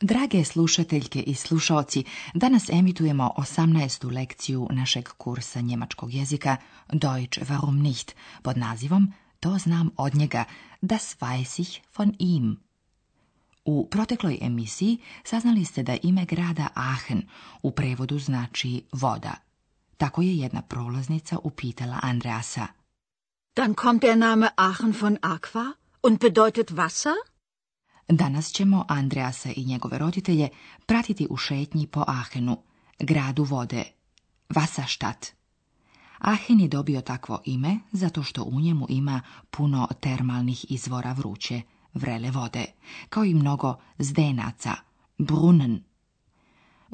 Drage slušateljke i slušaoci, danas emitujemo 18. lekciju našeg kursa njemačkog jezika Deutsch warum nicht pod nazivom To znam od njega, das weiß ich von ihm. U protekloj emisiji saznali ste da ime grada Aachen u prevodu znači voda. Tako je jedna prolaznica upitala Andreasa. Dan kommt der Name Aachen von Aqua und bedeutet Wasser? Danas ćemo Andreasa i njegove roditelje pratiti u šetnji po Ahenu, gradu vode, Vasaštat. Ahen je dobio takvo ime zato što u njemu ima puno termalnih izvora vruće, vrele vode, kao i mnogo zdenaca, brunen.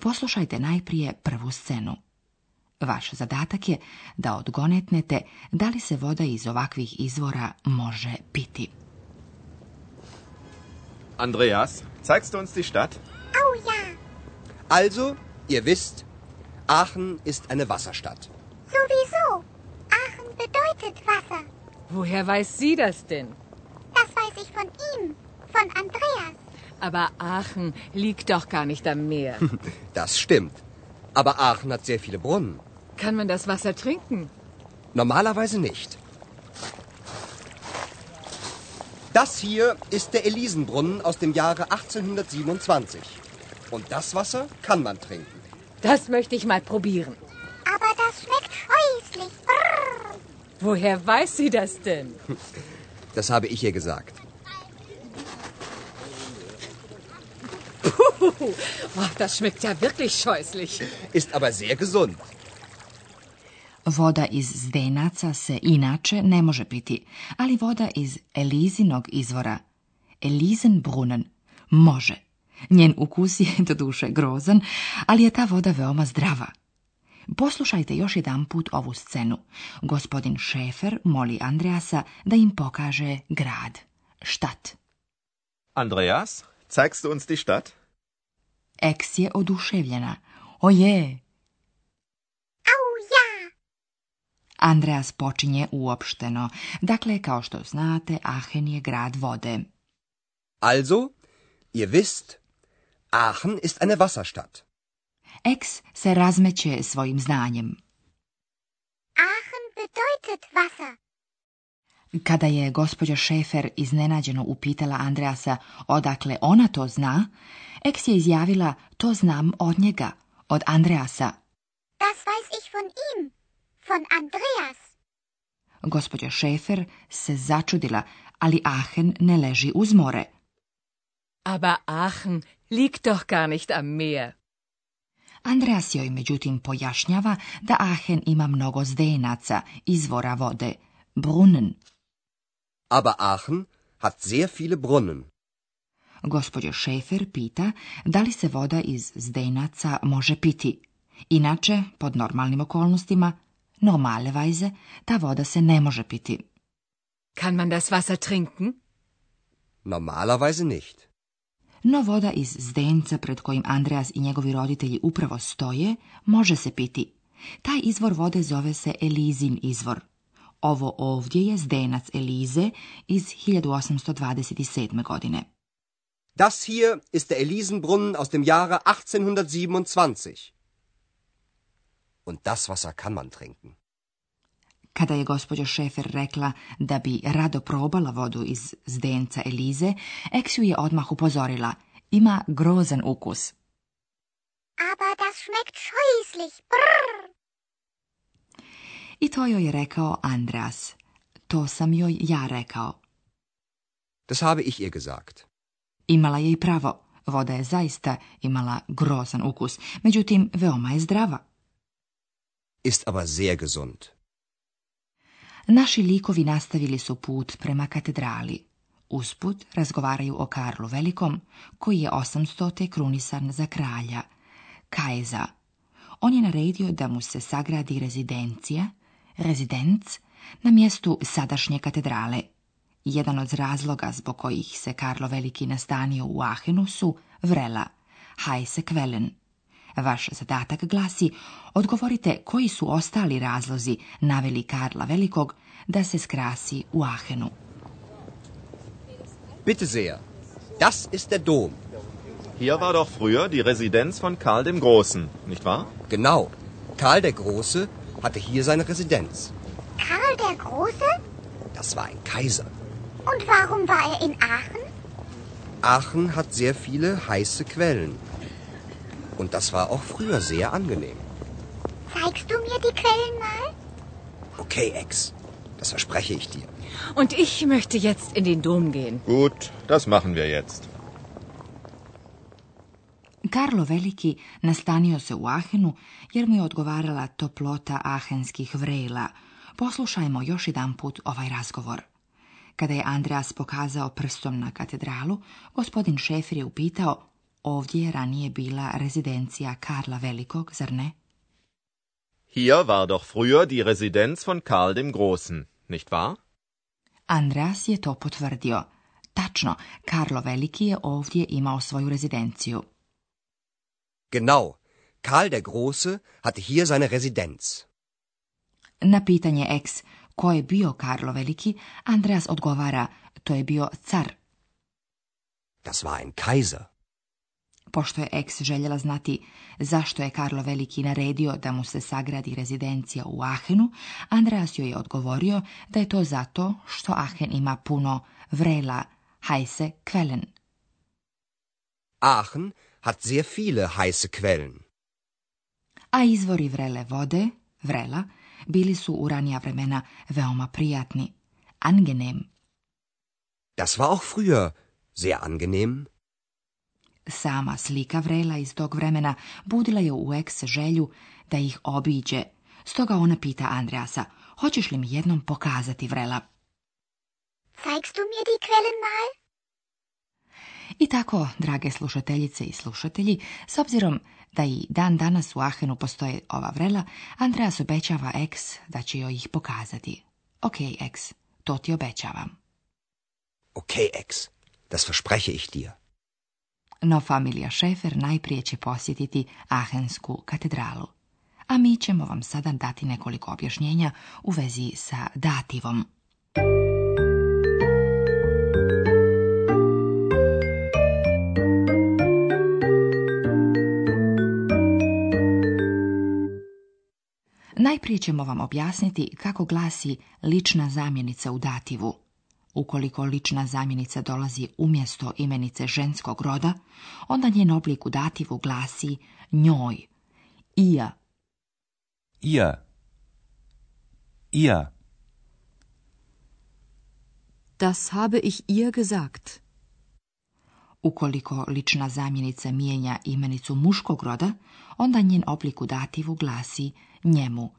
Poslušajte najprije prvu scenu. Vaš zadatak je da odgonetnete da li se voda iz ovakvih izvora može piti. Andreas, zeigst du uns die Stadt? Oh ja. Also, ihr wisst, Aachen ist eine Wasserstadt. Sowieso. Aachen bedeutet Wasser. Woher weiß sie das denn? Das weiß ich von ihm, von Andreas. Aber Aachen liegt doch gar nicht am Meer. Das stimmt. Aber Aachen hat sehr viele Brunnen. Kann man das Wasser trinken? Normalerweise nicht. Das hier ist der Elisenbrunnen aus dem Jahre 1827. Und das Wasser kann man trinken. Das möchte ich mal probieren. Aber das schmeckt häuslich. Woher weiß sie das denn? Das habe ich ihr gesagt. Puh, oh, das schmeckt ja wirklich scheußlich. Ist aber sehr gesund. Voda iz zdenaca se inače ne može piti, ali voda iz Elizinog izvora, Elizenbrunnen, može. Njen ukus je do duše grozan, ali je ta voda veoma zdrava. Poslušajte još jedan put ovu scenu. Gospodin Šefer moli Andreasa da im pokaže grad, štat. Andreas, zeigst du uns die Stadt? Eks je oduševljena. Oje, Andreas počinje uopšteno. Dakle, kao što znate, Aachen je grad vode. Also, ihr wisst, Aachen ist eine Wasserstadt. Ex se razmeće svojim znanjem. Aachen bedeutet Wasser. Kada je gospođa Šefer iznenađeno upitala Andreasa odakle ona to zna, Eks je izjavila to znam od njega, od Andreasa. Das weiß ich von ihm von Andreas. Gospođa Šefer se začudila, ali Aachen ne leži uz more. Aber Aachen liegt doch gar nicht am Meer. Andreas joj međutim pojašnjava da Aachen ima mnogo zdenaca, izvora vode, brunnen. Aber Aachen hat sehr viele brunnen. Gospodja Šefer pita da li se voda iz zdenaca može piti. Inače, pod normalnim okolnostima, no, Normalerweise, ta voda se ne može piti. Kann man das Wasser trinken? Normalerweise nicht. No voda iz zdenca pred kojim Andreas i njegovi roditelji upravo stoje, može se piti. Taj izvor vode zove se Elizin izvor. Ovo ovdje je zdenac Elize iz 1827. godine. Das hier ist der Elisenbrunnen aus dem Jahre 1827 und das kann man trinken. Kada je gospođa Šefer rekla da bi rado probala vodu iz zdenca Elize, Eksu je odmah upozorila. Ima grozan ukus. Aber das schmeckt I to joj je rekao Andreas. To sam joj ja rekao. Das habe ich ihr gesagt. Imala je i pravo. Voda je zaista imala grozan ukus, međutim veoma je zdrava ist aber sehr gesund. Naši likovi nastavili su put prema katedrali. Usput razgovaraju o Karlu Velikom, koji je 800. krunisan za kralja, Kajza. On je naredio da mu se sagradi rezidencija, rezidenc, na mjestu sadašnje katedrale. Jedan od razloga zbog kojih se Karlo Veliki nastanio u Ahenu su vrela, Hajse Kvelen. Vaš zadatak glasi, odgovorite koji su ostali razlozi naveli Karla Velikog da se skrasi u Ahenu. Bitte sehr, das ist der Dom. Hier war doch früher die Residenz von Karl dem Großen, nicht wahr? Genau. Karl der Große hatte hier seine Residenz. Karl der Große? Das war ein Kaiser. Und warum war er in Aachen? Aachen hat sehr viele heiße Quellen. Und das war auch früher sehr angenehm. Zeigst du mir die Quellen mal? Okay, Ex. Das verspreche ich dir. Und ich möchte jetzt in den Dom gehen. Gut, das machen wir jetzt. Karlo Veliki nastanio se u Ahenu jer mu je odgovarala toplota ahenskih vrela. Poslušajmo još jedan put ovaj razgovor. Kada je Andreas pokazao prstom na katedralu, gospodin Šefir je upitao Ovdje je ranije bila rezidencija Karla Velikog, zar ne? Hier war doch früher die Residenz von Karl dem Großen, nicht wahr? Andreas je to potvrdio. Tačno, Karlo Veliki je ovdje imao svoju rezidenciju. Genau, Karl der Große hatte hier seine Residenz. Na pitanje ex, ko je bio Karlo Veliki, Andreas odgovara, to je bio car. Das war ein Kaiser pošto je ex željela znati zašto je Karlo Veliki naredio da mu se sagradi rezidencija u Ahenu, Andreas joj je odgovorio da je to zato što Ahen ima puno vrela, heiße kvelen. Aachen hat sehr viele heiße Quellen. A izvori vrele vode, vrela, bili su u ranija vremena veoma prijatni. Angenehm. Das war auch früher sehr angenehm. Sama slika vrela iz tog vremena budila je u eks želju da ih obiđe, stoga ona pita Andreasa, hoćeš li mi jednom pokazati vrela? du mir mal? I tako, drage slušateljice i slušatelji, s obzirom da i dan danas u Ahenu postoje ova vrela, Andreas obećava Eks da će joj ih pokazati. Ok, Eks, to ti obećavam. Ok, Eks, das verspreche ich dir. No familija Šefer najprije će posjetiti Ahensku katedralu. A mi ćemo vam sada dati nekoliko objašnjenja u vezi sa dativom. Najprije ćemo vam objasniti kako glasi lična zamjenica u dativu. Ukoliko lična zamjenica dolazi umjesto imenice ženskog roda, onda njen oblik u dativu glasi njoj. ija. Ija. Ija. Das habe ich ihr gesagt. Ukoliko lična zamjenica mijenja imenicu muškog roda, onda njen oblik u dativu glasi njemu.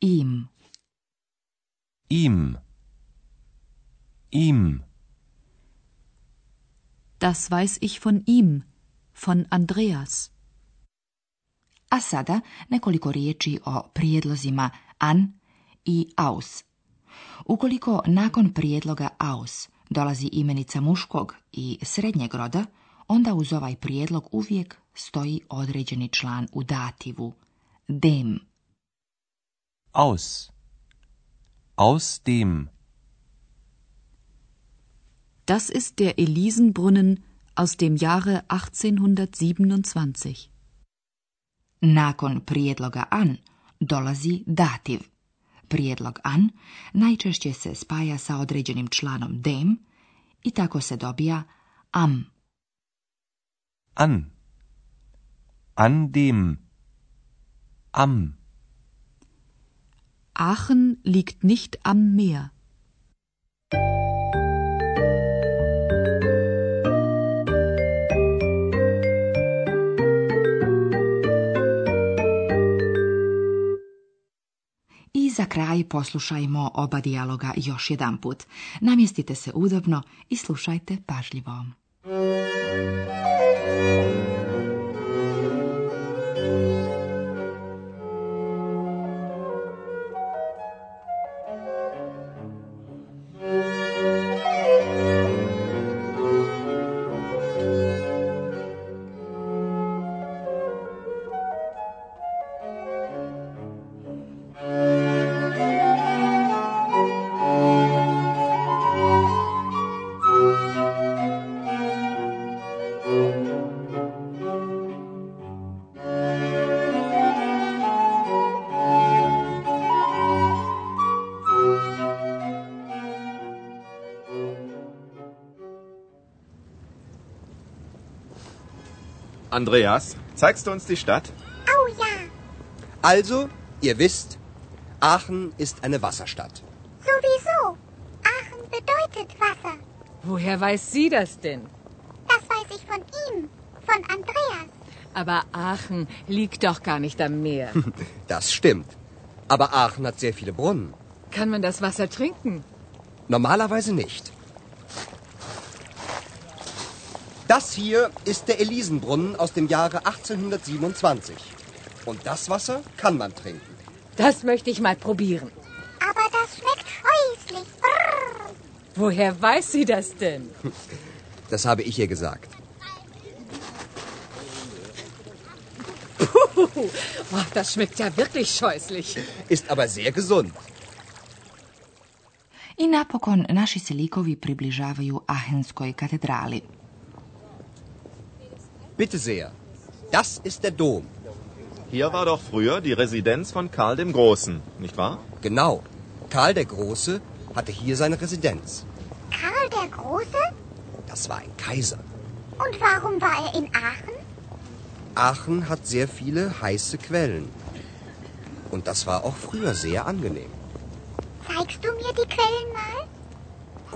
Im. Im ihm. Das weiß ich von ihm, von Andreas. A sada nekoliko riječi o prijedlozima an i aus. Ukoliko nakon prijedloga aus dolazi imenica muškog i srednjeg roda, onda uz ovaj prijedlog uvijek stoji određeni član u dativu, dem. Aus. Aus dem. Das ist der Elisenbrunnen aus dem Jahre 1827. Nakon prijedloga an dolazi dativ. Prijedlog an najčešće se spaja sa određenim članom dem i tako se dobija am. An. An dem. Am. Aachen liegt nicht am Meer. za kraj poslušajmo oba dijaloga još jedanput. Namjestite se udobno i slušajte pažljivo. Andreas, zeigst du uns die Stadt? Oh ja. Also, ihr wisst, Aachen ist eine Wasserstadt. Sowieso. Aachen bedeutet Wasser. Woher weiß sie das denn? Das weiß ich von ihm, von Andreas. Aber Aachen liegt doch gar nicht am Meer. Das stimmt. Aber Aachen hat sehr viele Brunnen. Kann man das Wasser trinken? Normalerweise nicht. Das hier ist der Elisenbrunnen aus dem Jahre 1827. Und das Wasser kann man trinken. Das möchte ich mal probieren. Aber das schmeckt scheußlich. Brrr. Woher weiß sie das denn? Das habe ich ihr gesagt. Puh, oh, das schmeckt ja wirklich scheußlich. Ist aber sehr gesund. I napokon naši se likovi približavaju Ahenskoj katedrali. Bitte sehr. Das ist der Dom. Hier war doch früher die Residenz von Karl dem Großen, nicht wahr? Genau. Karl der Große hatte hier seine Residenz. Karl der Große? Das war ein Kaiser. Und warum war er in Aachen? Aachen hat sehr viele heiße Quellen. Und das war auch früher sehr angenehm. Zeigst du mir die Quellen mal?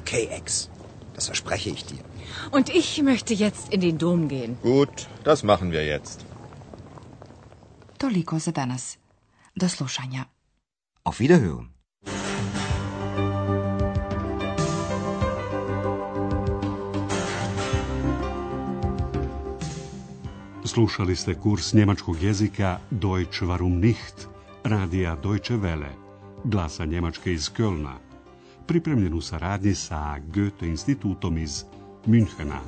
Okay, Ex. Das verspreche ich dir. Und ich möchte jetzt in den Dom gehen. Gut, das machen wir jetzt. Toliko za danas. Do slušanja. Auf Wiederhören. Slušali ste kurs njemačkog jezika Deutsch warum nicht, radija Deutsche Welle, glasa Njemačke iz Kölna, pripremljen u saradnji sa Goethe institutom iz Münchener